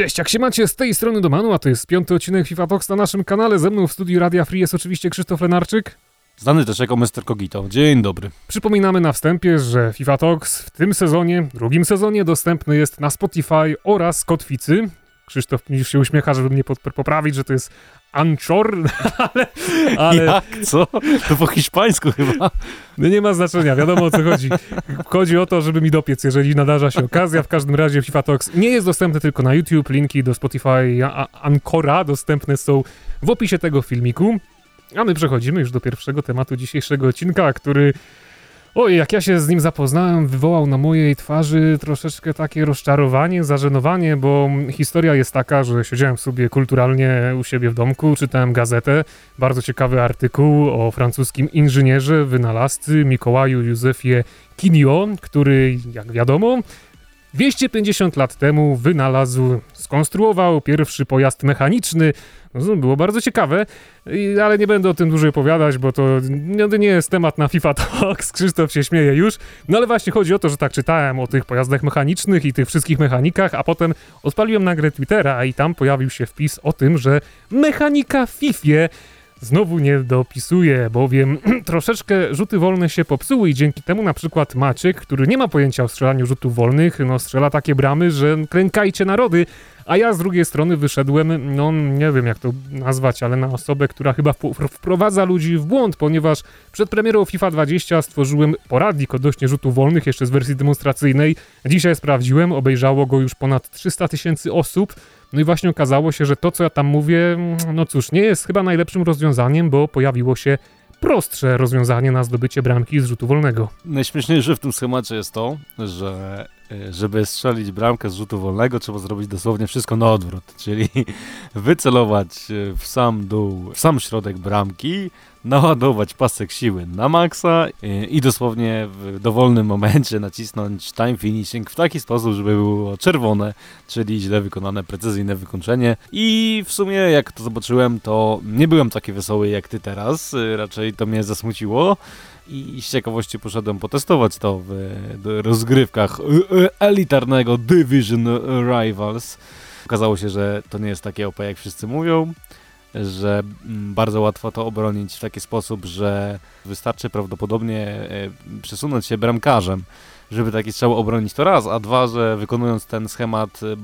Cześć, jak się macie z tej strony Domanu, a to jest piąty odcinek FIFA Talks na naszym kanale. Ze mną w studiu Radia Free jest oczywiście Krzysztof Lenarczyk. Znany też jako Mr. Kogito. Dzień dobry. Przypominamy na wstępie, że FIFA Talks w tym sezonie, drugim sezonie dostępny jest na Spotify oraz Kotwicy. Krzysztof już się uśmiecha, żeby mnie poprawić, że to jest Anchor, ale, ale... Jak? Co? To po hiszpańsku chyba. No nie ma znaczenia, wiadomo o co chodzi. Chodzi o to, żeby mi dopiec, jeżeli nadarza się okazja. W każdym razie FIFA Talks nie jest dostępny tylko na YouTube. Linki do Spotify Ancora dostępne są w opisie tego filmiku. A my przechodzimy już do pierwszego tematu dzisiejszego odcinka, który Oj, jak ja się z nim zapoznałem, wywołał na mojej twarzy troszeczkę takie rozczarowanie, zażenowanie, bo historia jest taka, że siedziałem sobie kulturalnie u siebie w domku, czytałem gazetę, bardzo ciekawy artykuł o francuskim inżynierze, wynalazcy Mikołaju Józefie Kinio, który, jak wiadomo, 250 lat temu wynalazł, skonstruował pierwszy pojazd mechaniczny. No, było bardzo ciekawe, ale nie będę o tym dłużej opowiadać, bo to nie jest temat na FIFA Talks, Krzysztof się śmieje już. No ale właśnie chodzi o to, że tak czytałem o tych pojazdach mechanicznych i tych wszystkich mechanikach, a potem odpaliłem nagrę Twittera i tam pojawił się wpis o tym, że mechanika w FIFA znowu nie dopisuje, bowiem troszeczkę rzuty wolne się popsuły i dzięki temu na przykład Maciek, który nie ma pojęcia o strzelaniu rzutów wolnych, no strzela takie bramy, że klękajcie narody, a ja z drugiej strony wyszedłem, no nie wiem jak to nazwać, ale na osobę, która chyba wprowadza ludzi w błąd, ponieważ przed premierą FIFA 20 stworzyłem poradnik odnośnie rzutów wolnych, jeszcze z wersji demonstracyjnej. Dzisiaj sprawdziłem, obejrzało go już ponad 300 tysięcy osób. No i właśnie okazało się, że to, co ja tam mówię, no cóż, nie jest chyba najlepszym rozwiązaniem, bo pojawiło się prostsze rozwiązanie na zdobycie bramki z rzutu wolnego. Najśmieszniejsze w tym schemacie jest to, że e, żeby strzelić bramkę z rzutu wolnego, trzeba zrobić dosłownie wszystko na odwrót, czyli wycelować e, w sam dół, w sam środek bramki, naładować pasek siły na maksa i dosłownie w dowolnym momencie nacisnąć time finishing w taki sposób, żeby było czerwone, czyli źle wykonane precyzyjne wykończenie. I w sumie jak to zobaczyłem, to nie byłem taki wesoły jak ty teraz, raczej to mnie zasmuciło i z ciekawości poszedłem potestować to w rozgrywkach elitarnego Division Rivals. Okazało się, że to nie jest takie OP jak wszyscy mówią że mm, bardzo łatwo to obronić w taki sposób, że wystarczy prawdopodobnie e, przesunąć się bramkarzem, żeby taki strzał obronić to raz, a dwa, że wykonując ten schemat e,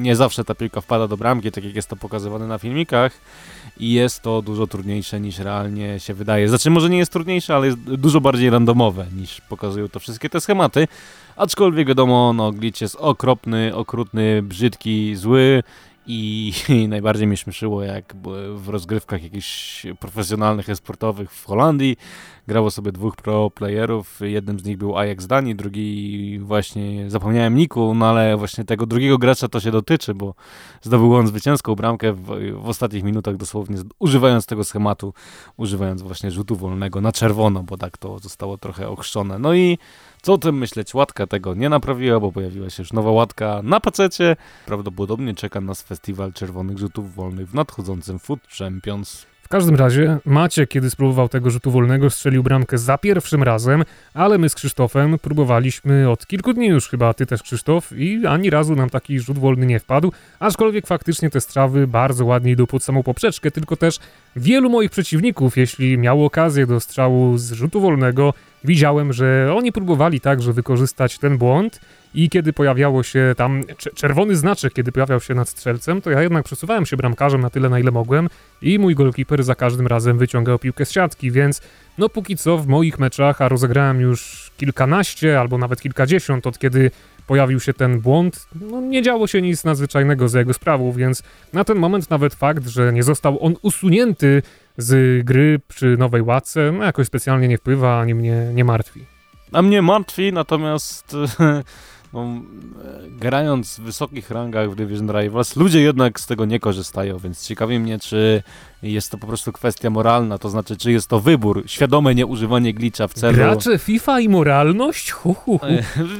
nie zawsze ta piłka wpada do bramki, tak jak jest to pokazywane na filmikach. I jest to dużo trudniejsze niż realnie się wydaje. Znaczy może nie jest trudniejsze, ale jest dużo bardziej randomowe niż pokazują to wszystkie te schematy, aczkolwiek wiadomo, no glitch jest okropny, okrutny, brzydki, zły i, I, najbardziej mnie śmieszyło, jak w rozgrywkach jakichś profesjonalnych esportowych w Holandii grało sobie dwóch pro playerów. Jednym z nich był Ajax Dani, drugi właśnie zapomniałem Niku, no ale właśnie tego drugiego gracza to się dotyczy, bo zdobył on zwycięską bramkę w, w ostatnich minutach dosłownie, używając tego schematu, używając właśnie rzutu wolnego na czerwono, bo tak to zostało trochę ochrzczone. No i co o tym myśleć? Łatka tego nie naprawiła, bo pojawiła się już nowa łatka na pacecie. Prawdopodobnie czeka nas festiwal czerwonych rzutów wolnych w nadchodzącym Food Champions. W każdym razie Macie, kiedy spróbował tego rzutu wolnego, strzelił bramkę za pierwszym razem, ale my z Krzysztofem próbowaliśmy od kilku dni już chyba, ty też Krzysztof, i ani razu nam taki rzut wolny nie wpadł, aczkolwiek faktycznie te strawy bardzo ładnie idą pod samą poprzeczkę, tylko też wielu moich przeciwników, jeśli miało okazję do strzału z rzutu wolnego, widziałem, że oni próbowali także wykorzystać ten błąd i kiedy pojawiało się tam czerwony znaczek, kiedy pojawiał się nad strzelcem, to ja jednak przesuwałem się bramkarzem na tyle, na ile mogłem i mój goalkeeper za każdym razem wyciągał piłkę z siatki, więc no póki co w moich meczach, a rozegrałem już kilkanaście albo nawet kilkadziesiąt od kiedy pojawił się ten błąd, no nie działo się nic nadzwyczajnego za jego sprawą, więc na ten moment nawet fakt, że nie został on usunięty z gry przy nowej łatce, no jakoś specjalnie nie wpływa, ani mnie nie martwi. A mnie martwi, natomiast no, grając w wysokich rangach w Division Rivals, ludzie jednak z tego nie korzystają, więc ciekawi mnie, czy jest to po prostu kwestia moralna, to znaczy, czy jest to wybór, świadome nieużywanie glitcha w celu... Gracze FIFA i moralność? Hu, hu, hu.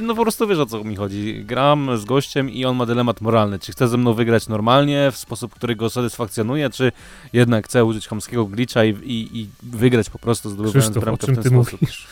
No po prostu wiesz, o co mi chodzi. Gram z gościem i on ma dylemat moralny, czy chce ze mną wygrać normalnie, w sposób, który go satysfakcjonuje, czy jednak chce użyć chamskiego glitcha i, i, i wygrać po prostu zdobywając Krzysztof, bramkę o czym w ten ty sposób. Mówisz?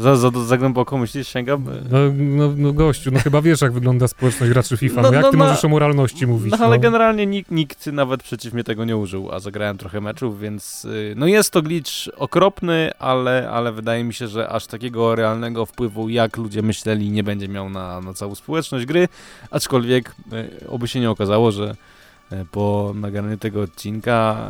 Za, za, za głęboko myślisz, sięgam? No, no, no gościu, no chyba wiesz, jak wygląda społeczność graczy FIFA. No, No, jak no, ty no. możesz o moralności mówić? No ale no? generalnie nikt, nikt nawet przeciw mnie tego nie użył, a zagrałem trochę meczów, więc y, no jest to glitch okropny, ale, ale wydaje mi się, że aż takiego realnego wpływu, jak ludzie myśleli, nie będzie miał na, na całą społeczność gry, aczkolwiek y, oby się nie okazało, że po nagraniu tego odcinka,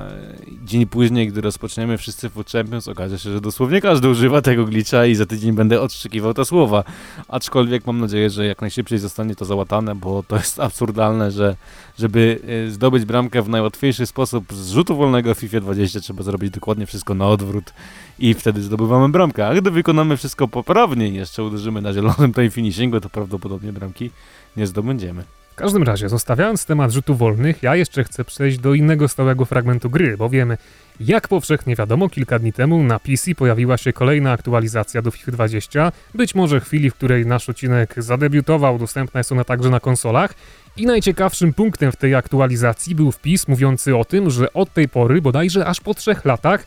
y, dzień później, gdy rozpoczniemy wszyscy Food Champions, okaże się, że dosłownie każdy używa tego glitcha i za tydzień będę odszczykiwał te słowa. Aczkolwiek mam nadzieję, że jak najszybciej zostanie to załatane, bo to jest absurdalne, że żeby y, zdobyć bramkę w najłatwiejszy sposób z rzutu wolnego w FIFA 20 trzeba zrobić dokładnie wszystko na odwrót i wtedy zdobywamy bramkę. A gdy wykonamy wszystko poprawnie i jeszcze uderzymy na zielonym time finishingu, to prawdopodobnie bramki nie zdobędziemy. Każdym razie, zostawiając temat rzutów wolnych, ja jeszcze chcę przejść do innego stałego fragmentu gry, bowiem jak powszechnie wiadomo, kilka dni temu na PC pojawiła się kolejna aktualizacja do FIFA 20, być może chwili, w której nasz odcinek zadebiutował, dostępna jest ona także na konsolach. I najciekawszym punktem w tej aktualizacji był wpis mówiący o tym, że od tej pory, bodajże aż po trzech latach,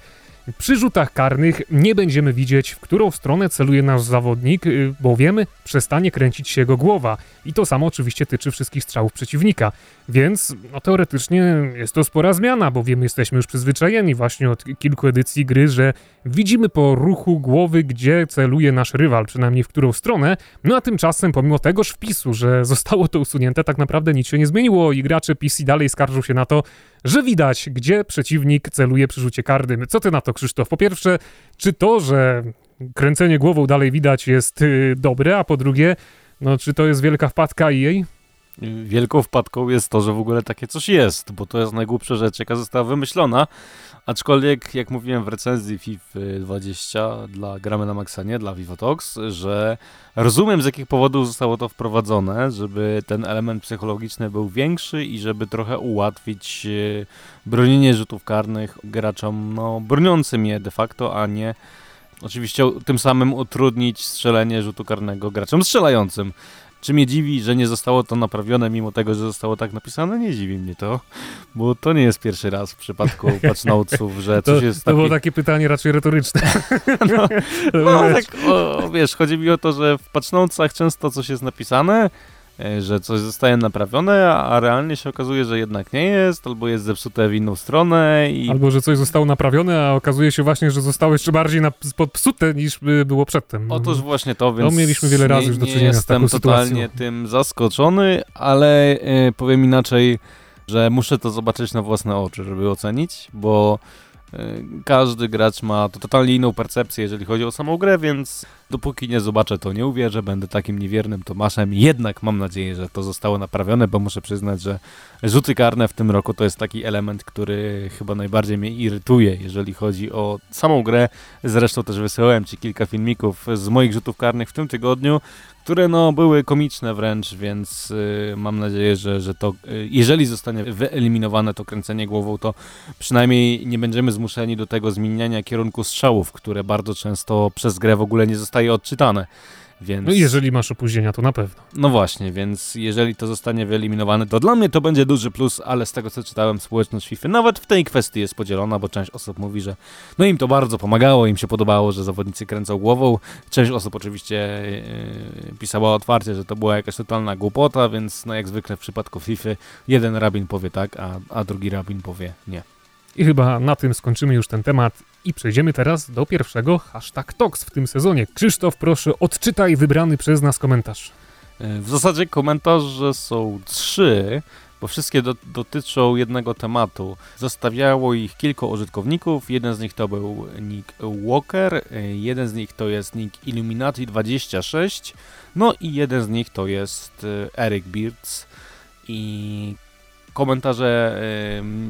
przy rzutach karnych nie będziemy widzieć, w którą stronę celuje nasz zawodnik, y, bowiem przestanie kręcić się jego głowa. I to samo oczywiście tyczy wszystkich strzałów przeciwnika. Więc no, teoretycznie jest to spora zmiana, bowiem jesteśmy już przyzwyczajeni właśnie od kilku edycji gry, że widzimy po ruchu głowy, gdzie celuje nasz rywal, przynajmniej w którą stronę. No a tymczasem, pomimo tegoż wpisu, że zostało to usunięte, tak naprawdę nic się nie zmieniło i gracze PC dalej skarżą się na to, że widać, gdzie przeciwnik celuje przy rzucie karnym. Co ty na to, Krzysztof? Po pierwsze, czy to, że kręcenie głową dalej widać jest y, dobre, a po drugie, no czy to jest wielka wpadka i jej? Wielką wpadką jest to, że w ogóle takie coś jest, bo to jest najgłupsza rzecz, jaka została wymyślona. Aczkolwiek, jak mówiłem w recenzji FIFA 20 dla Gramy na Maxanie, dla Vivotox, że rozumiem z jakich powodów zostało to wprowadzone, żeby ten element psychologiczny był większy i żeby trochę ułatwić e, bronienie rzutów karnych graczom no, broniącym je de facto, a nie oczywiście tym samym utrudnić strzelenie rzutu karnego graczom strzelającym. Czy mnie dziwi, że nie zostało to naprawione, mimo tego, że zostało tak napisane? Nie dziwi mnie to, bo to nie jest pierwszy raz w przypadku patchnotesów, że To, coś jest to było takie... pytanie raczej retoryczne. No, no tak, o, wiesz, chodzi mi o to, że w patchnotesach często coś jest napisane, że coś zostaje naprawione, a realnie się okazuje, że jednak nie jest, albo jest zepsute w inną stronę i Albo, że coś zostało naprawione, a okazuje się właśnie, że zostało jeszcze bardziej popsute niż y, było przedtem. Otóż właśnie to, więc mieliśmy wiele razy nie, już do nie czynienia z jestem taką totalnie sytuacją. tym zaskoczony, ale e, powiem inaczej, że muszę to zobaczyć na własne oczy, żeby ocenić, bo e, każdy gracz ma to totalnie inną percepcję, jeżeli chodzi o samą grę, więc dopóki nie zobaczę, to nie uwierzę, będę takim niewiernym Tomaszem. Jednak mam nadzieję, że to zostało naprawione, bo muszę przyznać, że rzuty karne w tym roku to jest taki element, który chyba najbardziej mnie irytuje, jeżeli chodzi o samą grę. Zresztą też wysyłałem Ci kilka filmików z moich rzutów karnych w tym tygodniu, które no były komiczne wręcz, więc y, mam nadzieję, że, że to, y, jeżeli zostanie wyeliminowane to kręcenie głową, to przynajmniej nie będziemy zmuszeni do tego zmieniania kierunku strzałów, które bardzo często przez grę w ogóle nie zostaje odczytane. Więc... No jeżeli masz opóźnienia, to na pewno. No właśnie, więc jeżeli to zostanie wyeliminowane, to dla mnie to będzie duży plus, ale z tego co czytałem, społeczność FIFA nawet w tej kwestii jest podzielona, bo część osób mówi, że no im to bardzo pomagało, im się podobało, że zawodnicy kręcą głową. Część osób oczywiście yy, pisała otwarcie, że to była jakaś totalna głupota, więc no jak zwykle w przypadku FIFA jeden rabin powie tak, a, a drugi rabin powie nie. I chyba na tym skończymy już ten temat i przejdziemy teraz do pierwszego hashtag Tox w tym sezonie. Krzysztof, proszę, odczytaj wybrany przez nas komentarz. Yy, W zasadzie komentarze są trzy, bo wszystkie do, dotyczą jednego tematu. Zostawiało ich kilku użytkowników. Jeden z nich to był Nick Walker, y, jeden z nich to jest Nick Illuminati26, no i jeden z nich to jest y, Eric Beards. I komentarze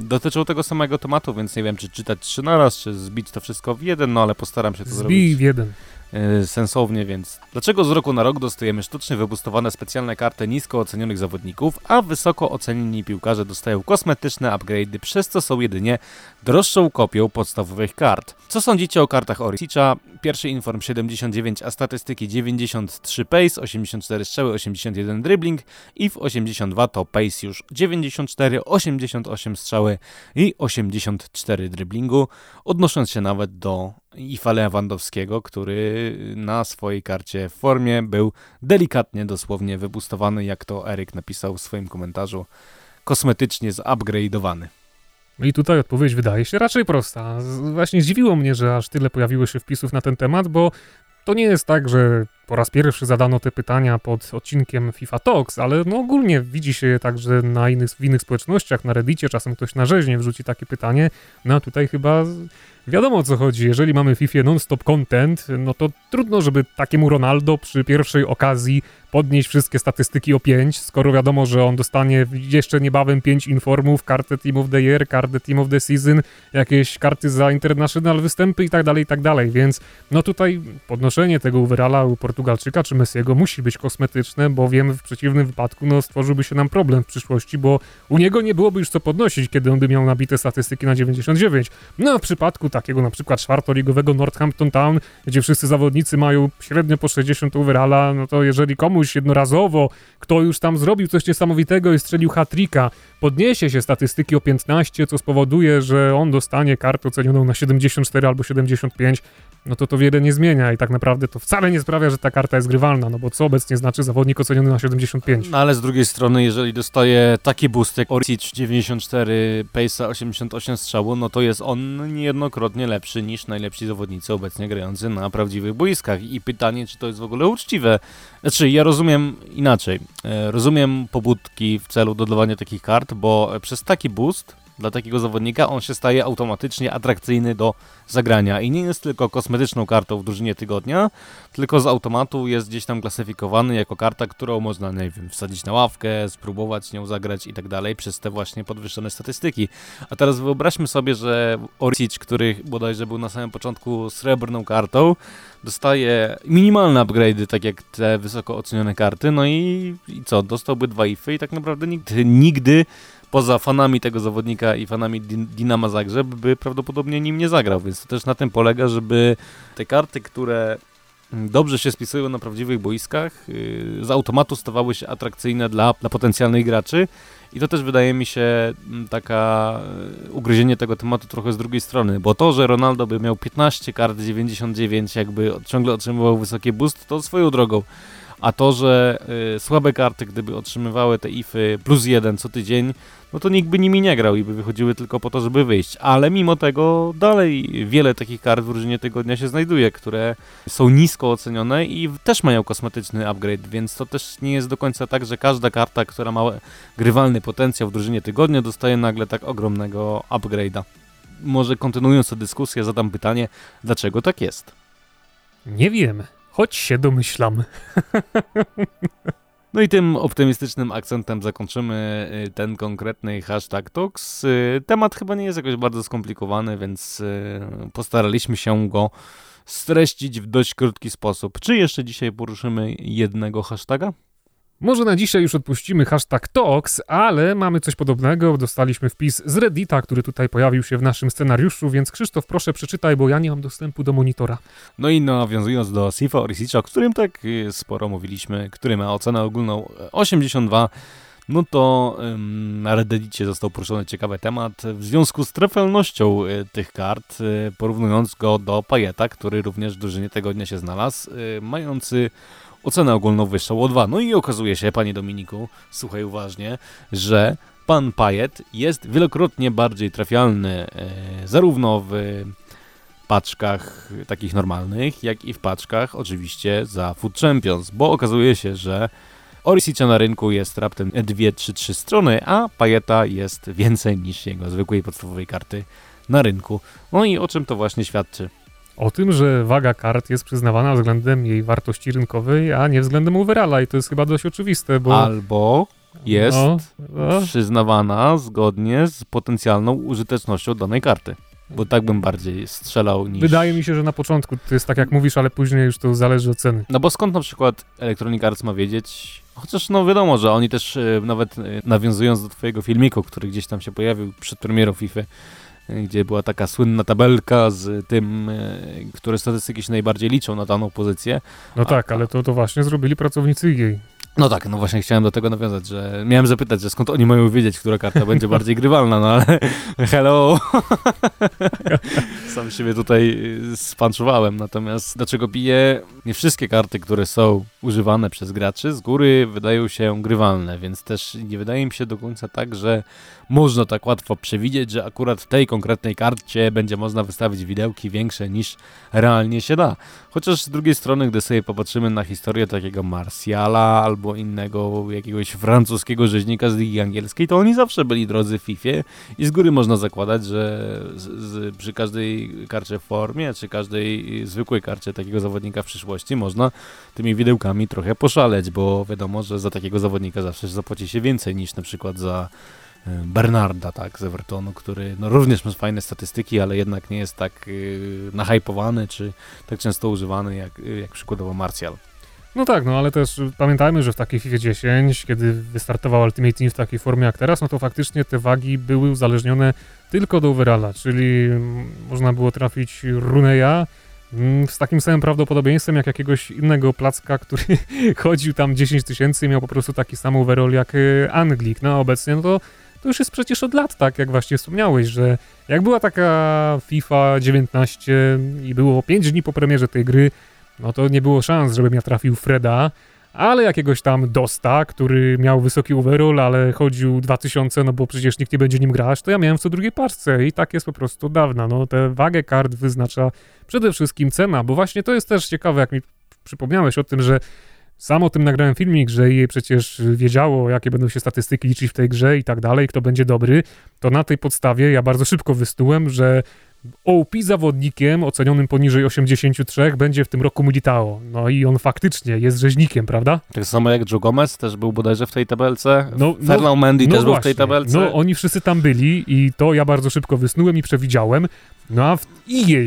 y, dotyczą tego samego tematu, więc nie wiem, czy czytać trzy naraz, czy zbić to wszystko w jeden, no ale postaram się to zrobić Zbij w jeden. E, sensownie, więc dlaczego z roku na rok dostajemy sztucznie wybustowane specjalne karty nisko ocenionych zawodników, a wysoko ocenieni piłkarze dostają kosmetyczne upgrade'y, przez co są jedynie droższą kopią podstawowych kart. Co sądzicie o kartach Orisicza? Pierwszy inform 79, a statystyki 93 pace, 84 strzały, 81 dribbling i w 82 to pace już 94, 88 strzały i 84 dribblingu, odnosząc się nawet do Ifa Lewandowskiego, który na swojej karcie w formie był delikatnie dosłownie wybustowany, jak to Eryk napisał w swoim komentarzu, kosmetycznie zupgrade'owany. I tutaj odpowiedź wydaje się raczej prosta. Właśnie zdziwiło mnie, że aż tyle pojawiło się wpisów na ten temat, bo to nie jest tak, że po raz pierwszy zadano te pytania pod odcinkiem FIFA Talks, ale no ogólnie widzi się także na innych, w innych społecznościach, na Reddicie, czasem ktoś na rzeźnie wrzuci takie pytanie, no a tutaj chyba wiadomo o co chodzi. Jeżeli mamy w FIFA non-stop content, no to trudno, żeby takiemu Ronaldo przy pierwszej okazji podnieść wszystkie statystyki o 5, skoro wiadomo, że on dostanie jeszcze niebawem 5 informów, kartę Team of the Year, kartę Team of the Season, jakieś karty za international występy i tak dalej, i tak dalej, więc no tutaj podnoszenie tego overalla u Portugalczyka czy Messiego musi być kosmetyczne, bo wiem, w przeciwnym wypadku no stworzyłby się nam problem w przyszłości, bo u niego nie byłoby już co podnosić, kiedy on by miał nabite statystyki na 99. No a w przypadku takiego na przykład czwartoligowego Northampton Town, gdzie wszyscy zawodnicy mają średnio po 60 overalla, no to jeżeli komuś jednorazowo, kto już tam zrobił coś niesamowitego i strzelił hat-tricka, podniesie się statystyki o 15, co spowoduje, że on dostanie kartę ocenioną na 74 albo 75, no to to wiele nie zmienia i tak naprawdę to wcale nie sprawia, że ta karta jest grywalna, no bo co obecnie znaczy zawodnik oceniony na 75. No ale z drugiej strony, jeżeli dostaje taki boost jak Orsic 94, Pace'a 88 strzału, no to jest on niejednokrotnie lepszy niż najlepsi zawodnicy obecnie grający na prawdziwych boiskach i pytanie, czy to jest w ogóle uczciwe. Znaczy, ja rozumiem inaczej. E, rozumiem pobudki w celu dodawania takich kart, bo przez taki boost dla takiego zawodnika, on się staje automatycznie atrakcyjny do zagrania i nie jest tylko kosmetyczną kartą w drużynie tygodnia, tylko z automatu jest gdzieś tam klasyfikowany jako karta, którą można, nie wiem, wsadzić na ławkę, spróbować nią zagrać i tak dalej przez te właśnie podwyższone statystyki. A teraz wyobraźmy sobie, że Orsic, który bodajże był na samym początku srebrną kartą, dostaje minimalne upgrade'y, tak jak te wysoko ocenione karty, no i, i co, dostałby dwa ify i tak naprawdę nigdy, nigdy poza fanami tego zawodnika i fanami Dinama Zagrzeb by prawdopodobnie nim nie zagrał, więc to też na tym polega, żeby te karty, które dobrze się spisują na prawdziwych boiskach, y, z automatu stawały się atrakcyjne dla, dla potencjalnych graczy i to też wydaje mi się mm, taka y, ugryzienie tego tematu trochę z drugiej strony, bo to, że Ronaldo by miał 15 kart 99, jakby ciągle otrzymywał wysoki boost, to swoją drogą a to, że y, słabe karty, gdyby otrzymywały te ify plus jeden co tydzień, no to nikt by nimi nie grał i by wychodziły tylko po to, żeby wyjść. Ale mimo tego dalej wiele takich kart w różnie tygodnia się znajduje, które są nisko ocenione i też mają kosmetyczny upgrade, więc to też nie jest do końca tak, że każda karta, która ma grywalny potencjał w drużynie tygodnia, dostaje nagle tak ogromnego upgrade'a. Może kontynuując tę dyskusję, zadam pytanie, dlaczego tak jest? Nie wiem. Choć się domyślam. No i tym optymistycznym akcentem zakończymy y, ten konkretny hashtag Talks. Y, temat chyba nie jest jakoś bardzo skomplikowany, więc y, postaraliśmy się go streścić w dość krótki sposób. Czy jeszcze dzisiaj poruszymy jednego hashtaga? Może na dzisiaj już odpuścimy hashtag Talks, ale mamy coś podobnego. Dostaliśmy wpis z Reddita, który tutaj pojawił się w naszym scenariuszu, więc Krzysztof, proszę przeczytaj, bo ja nie mam dostępu do monitora. No i nawiązując do Sifa Orisicza, o którym tak y, sporo mówiliśmy, który ma ocenę ogólną 82, no to na Reddicie został poruszony ciekawy temat w związku z trafalnością y, tych kart, y, porównując go do Pajeta, który również w drużynie tego dnia się znalazł, y, mający ocenę ogólną wyższą o 2. No i okazuje się, panie Dominiku, słuchaj uważnie, że pan Pajet jest wielokrotnie bardziej trafialny e, zarówno w paczkach takich normalnych, jak i w paczkach oczywiście za Food Champions, bo okazuje się, że Orisicia na rynku jest raptem 2-3-3 strony, a Pajeta jest więcej niż jego zwykłej podstawowej karty na rynku. No i o czym to właśnie świadczy? O tym, że waga kart jest przyznawana względem jej wartości rynkowej, a nie względem overalla i to jest chyba dość oczywiste, bo... Albo jest no, no. przyznawana zgodnie z potencjalną użytecznością danej karty. Bo tak bym bardziej strzelał niż... Wydaje mi się, że na początku to jest tak jak mówisz, ale później już to zależy od ceny. No bo skąd na przykład Electronic Arts ma wiedzieć, chociaż no wiadomo, że oni też e, nawet e, nawiązując do twojego filmiku, który gdzieś tam się pojawił przed premierą FIFA, gdzie była taka słynna tabelka z tym, e, które statystyki się najbardziej liczą na daną pozycję. No tak, ale to, to właśnie zrobili pracownicy jej. No tak, no właśnie chciałem do tego nawiązać, że miałem zapytać, że skąd oni mają wiedzieć, która karta będzie bardziej grywalna, no ale hello, sam siebie tutaj y, spanczowałem, natomiast dlaczego piję? Nie wszystkie karty, które są używane przez graczy z góry wydają się grywalne, więc też nie wydaje mi się do końca tak, że można tak łatwo przewidzieć, że akurat w tej konkretnej karcie będzie można wystawić widełki większe niż realnie się da. Chociaż z drugiej strony, gdy sobie popatrzymy na historię takiego Marsjala albo innego jakiegoś francuskiego rzeźnika z Ligi Angielskiej, to oni zawsze byli drodzy w FIFA i z góry można zakładać, że z, z, przy każdej karcie w formie, czy każdej zwykłej karcie takiego zawodnika w przyszłości można tymi widełkami trochę poszaleć, bo wiadomo, że za takiego zawodnika zawsze zapłaci się więcej niż na przykład za Bernarda, tak, z Evertonu, który no, również ma fajne statystyki, ale jednak nie jest tak yy, nahypowany, czy tak często używany jak, jak przykładowo Martial. No tak, no ale też pamiętajmy, że w takiej FIFA 10, kiedy wystartował Ultimate Team w takiej formie jak teraz, no to faktycznie te wagi były uzależnione tylko do overalla, czyli mm, można było trafić Runeya mm, z takim samym prawdopodobieństwem jak jakiegoś innego placka, który chodził tam 10 tysięcy i miał po prostu taki sam overall jak y, Anglik. No obecnie no to to już jest przecież od lat tak, jak właśnie wspomniałeś, że jak była taka FIFA 19 i było 5 dni po premierze tej gry, no to nie było szans, żebym ja trafił Freda, ale jakiegoś tam Dosta, który miał wysoki overall, ale chodził 2000, no bo przecież nikt nie będzie nim grać, to ja miałem co drugiej paczce i tak jest po prostu dawna. No tę wagę kart wyznacza przede wszystkim cena, bo właśnie to jest też ciekawe, jak mi przypomniałeś o tym, że sam o tym nagrałem filmik, że jej przecież wiedziało, jakie będą się statystyki liczyć w tej grze i tak dalej, kto będzie dobry, to na tej podstawie ja bardzo szybko wystułem, że OP zawodnikiem ocenionym poniżej 83 będzie w tym roku Militao. No i on faktycznie jest rzeźnikiem, prawda? Tak samo jak Joe Gomez też był bodajże w tej tabelce. No, no, Mendy no też właśnie. był w tej tabelce. No oni wszyscy tam byli i to ja bardzo szybko wysnułem i przewidziałem. No a w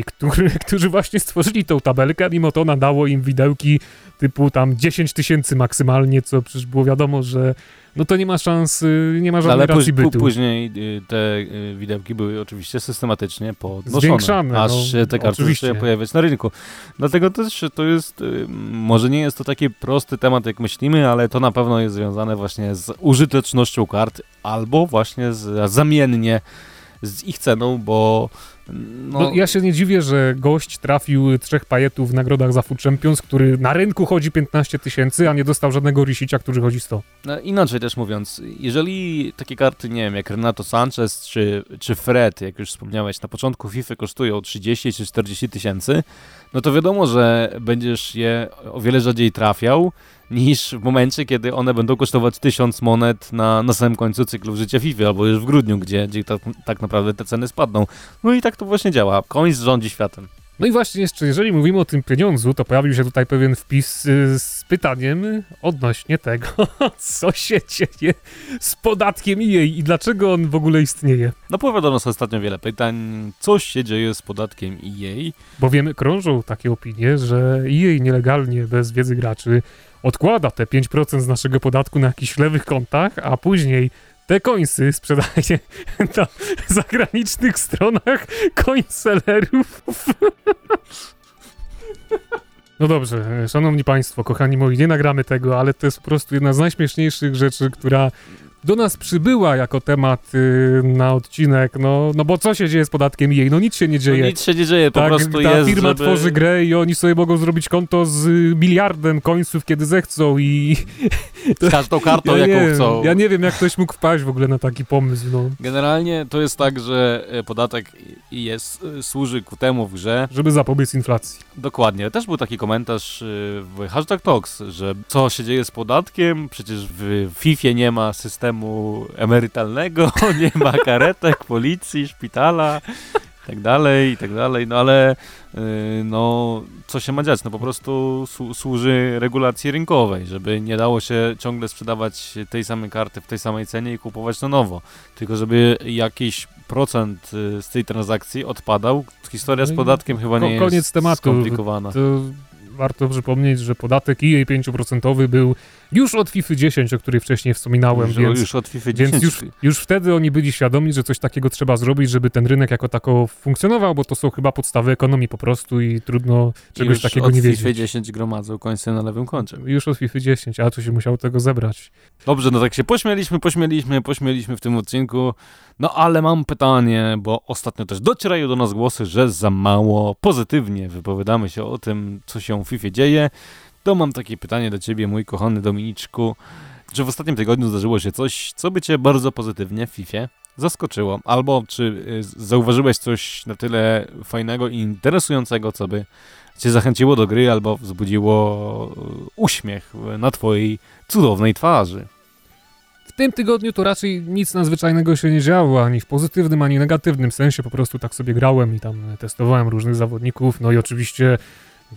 który, którzy właśnie stworzyli tą tabelkę, mimo to nadało im widełki typu tam 10 tysięcy maksymalnie, co przecież było wiadomo, że no to nie ma szans, y, nie ma żadnej Ale racji bytu. później y, te y, widełki były oczywiście systematycznie podnoszone, Zwiększane, aż no, te karty zaczęły pojawiać na rynku. Dlatego też to jest, może nie jest to taki prosty temat, jak myślimy, ale to na pewno jest związane właśnie z użytecznością kart albo właśnie z, zamiennie z ich ceną, bo no, no, ja się nie dziwię, że gość trafił trzech pajetów w nagrodach za Food Champions, który na rynku chodzi 15 tysięcy, a nie dostał żadnego risicia, który chodzi 100. No, inaczej też mówiąc, jeżeli takie karty, nie wiem, jak Renato Sanchez czy, czy Fred, jak już wspomniałeś, na początku FIFA kosztują 30 czy 40 tysięcy, no to wiadomo, że będziesz je o wiele rzadziej trafiał, niż w momencie, kiedy one będą kosztować 1000 monet na, na samym końcu cyklu życia FIFA, albo już w grudniu, gdzie, gdzie tak, tak naprawdę te ceny spadną. No i tak to właśnie działa. Koń rządzi światem. No i właśnie jeszcze, jeżeli mówimy o tym pieniądzu, to pojawił się tutaj pewien wpis y, z pytaniem odnośnie tego, co się dzieje z podatkiem EA i dlaczego on w ogóle istnieje. No powiadomo nas ostatnio wiele pytań, co się dzieje z podatkiem EA. Bo wiemy, krążą takie opinie, że EA nielegalnie, bez wiedzy graczy, odkłada te 5% z naszego podatku na jakichś lewych kontach, a później te końsy sprzedaje na zagranicznych stronach końsellerów. No dobrze, szanowni państwo, kochani moi, nie nagramy tego, ale to jest po prostu jedna z najśmieszniejszych rzeczy, która do nas przybyła jako temat y, na odcinek, no, no bo co się dzieje z podatkiem jej? No nic się nie dzieje. No nic się nie dzieje, po tak, prostu ta jest, firma żeby... tworzy grę i oni sobie mogą zrobić konto z miliardem końców, kiedy zechcą i... Z każdą kartą, ja jaką nie, chcą. Ja nie wiem, jak ktoś mógł wpaść w ogóle na taki pomysł, no. Generalnie to jest tak, że e, podatek jest, e, służy ku temu w grze... Żeby zapobiec inflacji. Dokładnie. Też był taki komentarz e, w Hashtag Talks, że co się dzieje z podatkiem, przecież w FIFA nie ma systemu systemu emerytalnego, nie ma karetek, policji, szpitala i tak dalej, i tak dalej, no ale yy, no co się ma dziać? No po prostu służy regulacji rynkowej, żeby nie dało się ciągle sprzedawać tej samej karty w tej samej cenie i kupować na nowo, tylko żeby jakiś procent y, z tej transakcji odpadał. Historia z no podatkiem chyba nie jest tematu. skomplikowana. To warto przypomnieć, że podatek EA 5% był już od FIFA 10, o której wcześniej wspominałem, Już, więc, już od FIFA 10. więc już, już wtedy oni byli świadomi, że coś takiego trzeba zrobić, żeby ten rynek jako tako funkcjonował, bo to są chyba podstawy ekonomii po prostu i trudno czegoś już takiego od nie FIFA wiedzieć. 10 gromadzą końce na lewym koncie. Już od FIFA 10, a tu się musiało tego zebrać. Dobrze, no tak się pośmieliśmy, pośmieliśmy, pośmieliśmy w tym odcinku. No ale mam pytanie, bo ostatnio też docierają do nas głosy, że za mało pozytywnie wypowiadamy się o tym, co się FIFA dzieje. To mam takie pytanie do ciebie, mój kochany Dominiczku. Czy w ostatnim tygodniu zdarzyło się coś, co by cię bardzo pozytywnie w FIFA zaskoczyło? Albo czy y, zauważyłeś coś na tyle fajnego i interesującego, co by cię zachęciło do gry albo wzbudziło y, uśmiech na twojej cudownej twarzy? W tym tygodniu to raczej nic nadzwyczajnego się nie działo, ani w pozytywnym, ani negatywnym sensie. Po prostu tak sobie grałem i tam testowałem różnych zawodników. No i oczywiście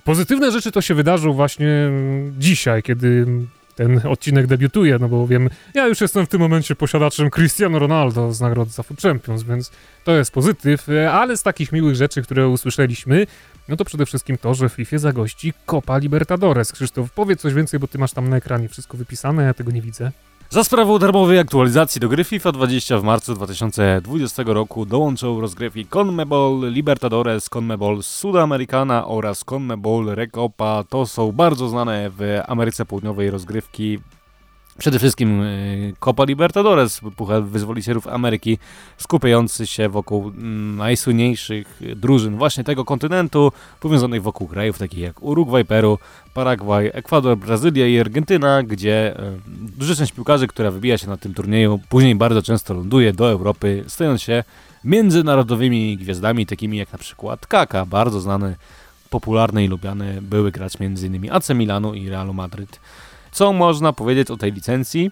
pozytywne rzeczy to się wydarzą właśnie mm, dzisiaj, kiedy ten odcinek debiutuje, no bo wiem, ja już jestem w tym momencie posiadaczem Cristiano Ronaldo z nagrody za Food Champions, więc to jest pozytyw, ale z takich miłych rzeczy, które usłyszeliśmy, no to przede wszystkim to, że w FIFA zagości Copa Libertadores. Krzysztof, powiedz coś więcej, bo ty masz tam na ekranie wszystko wypisane, ja tego nie widzę. Za sprawą darmowej aktualizacji do gry FIFA 20 w marcu 2020 roku dołączą rozgrywki CONMEBOL Libertadores, CONMEBOL Sudamericana oraz CONMEBOL Recopa. To są bardzo znane w Ameryce Południowej rozgrywki. Przede wszystkim y, Copa Libertadores, Puchar Ameryki, skupiający się wokół mm, najsłynniejszych drużyn właśnie tego kontynentu, powiązanych wokół krajów takich jak Urugwaj, Peru, Paragwaj, Ekwador, Brazylia i Argentyna, gdzie e, duża część piłkarzy, która wybija się na tym turnieju, później bardzo często ląduje do Europy, stając się międzynarodowymi gwiazdami, takimi jak na przykład Kaka, bardzo znany, popularny i lubiany były gracz m.in. AC Milanu i Realu Madryt. Co można powiedzieć o tej licencji?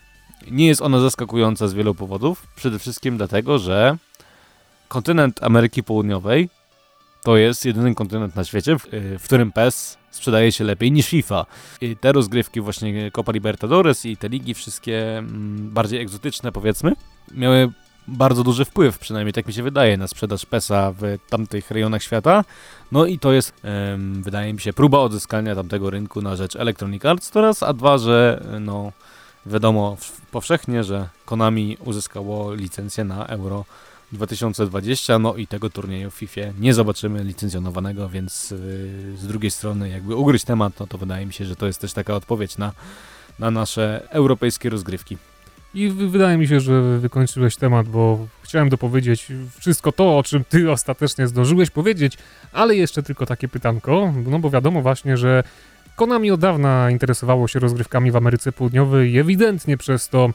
Nie jest ona zaskakująca z wielu powodów. Przede wszystkim dlatego, że kontynent Ameryki Południowej to jest jedyny kontynent na świecie, w, w którym PES sprzedaje się lepiej niż FIFA. I te rozgrywki właśnie Copa Libertadores i te ligi wszystkie mm, bardziej egzotyczne powiedzmy, miały bardzo duży wpływ, przynajmniej tak mi się wydaje, na sprzedaż PESa w tamtych rejonach świata. No i to jest, wydaje mi się, próba odzyskania tamtego rynku na rzecz Electronic Arts to raz, a dwa, że no wiadomo powszechnie, że Konami uzyskało licencję na Euro 2020, no i tego turnieju w FIFA nie zobaczymy licencjonowanego, więc yy, z drugiej strony jakby ugryźć temat, no to wydaje mi się, że to jest też taka odpowiedź na, na nasze europejskie rozgrywki. I wydaje mi się, że wykończyłeś temat, bo chciałem dopowiedzieć wszystko to, o czym ty ostatecznie zdążyłeś powiedzieć, ale jeszcze tylko takie pytanko, no bo wiadomo właśnie, że Konami od dawna interesowało się rozgrywkami w Ameryce Południowej. I ewidentnie przez to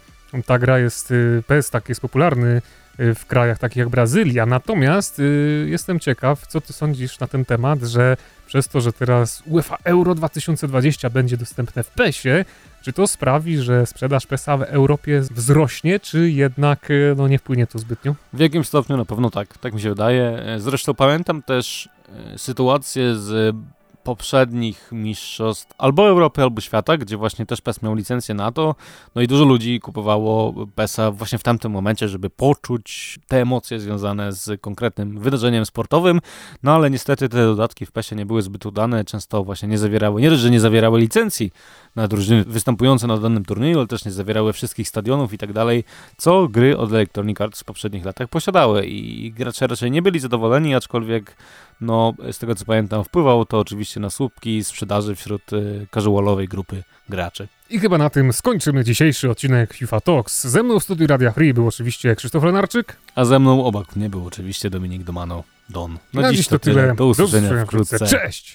ta gra jest, y, PES tak jest popularny w krajach takich jak Brazylia, natomiast y, jestem ciekaw, co ty sądzisz na ten temat, że przez to, że teraz UEFA Euro 2020 będzie dostępne w PESie, czy to sprawi, że sprzedaż PESA w Europie wzrośnie, czy jednak e, no, nie wpłynie to zbytnio? W jakimś stopniu na pewno tak, tak mi się wydaje. Zresztą pamiętam też e, sytuację z poprzednich mistrzostw albo Europy, albo świata, gdzie właśnie też PES miał licencję na to, no i dużo ludzi kupowało PESa właśnie w tamtym momencie, żeby poczuć te emocje związane z konkretnym wydarzeniem sportowym, no ale niestety te dodatki w PESie nie były zbyt udane, często właśnie nie zawierały, nie że nie zawierały licencji na drużyny występujące na danym turnieju, ale też nie zawierały wszystkich stadionów i tak dalej, co gry od Electronic Arts w poprzednich latach posiadały. I gracze raczej nie byli zadowoleni, aczkolwiek no, z tego co pamiętam, wpływało to oczywiście na słupki sprzedaży wśród y, casualowej grupy graczy. I chyba na tym skończymy dzisiejszy odcinek FIFA Talks. Ze mną w studiu Radia Free był oczywiście Krzysztof Lenarczyk. A ze mną obok mnie był oczywiście Dominik Domano, Don. Na dziś to tyle. Do usłyszenia wkrótce. Cześć!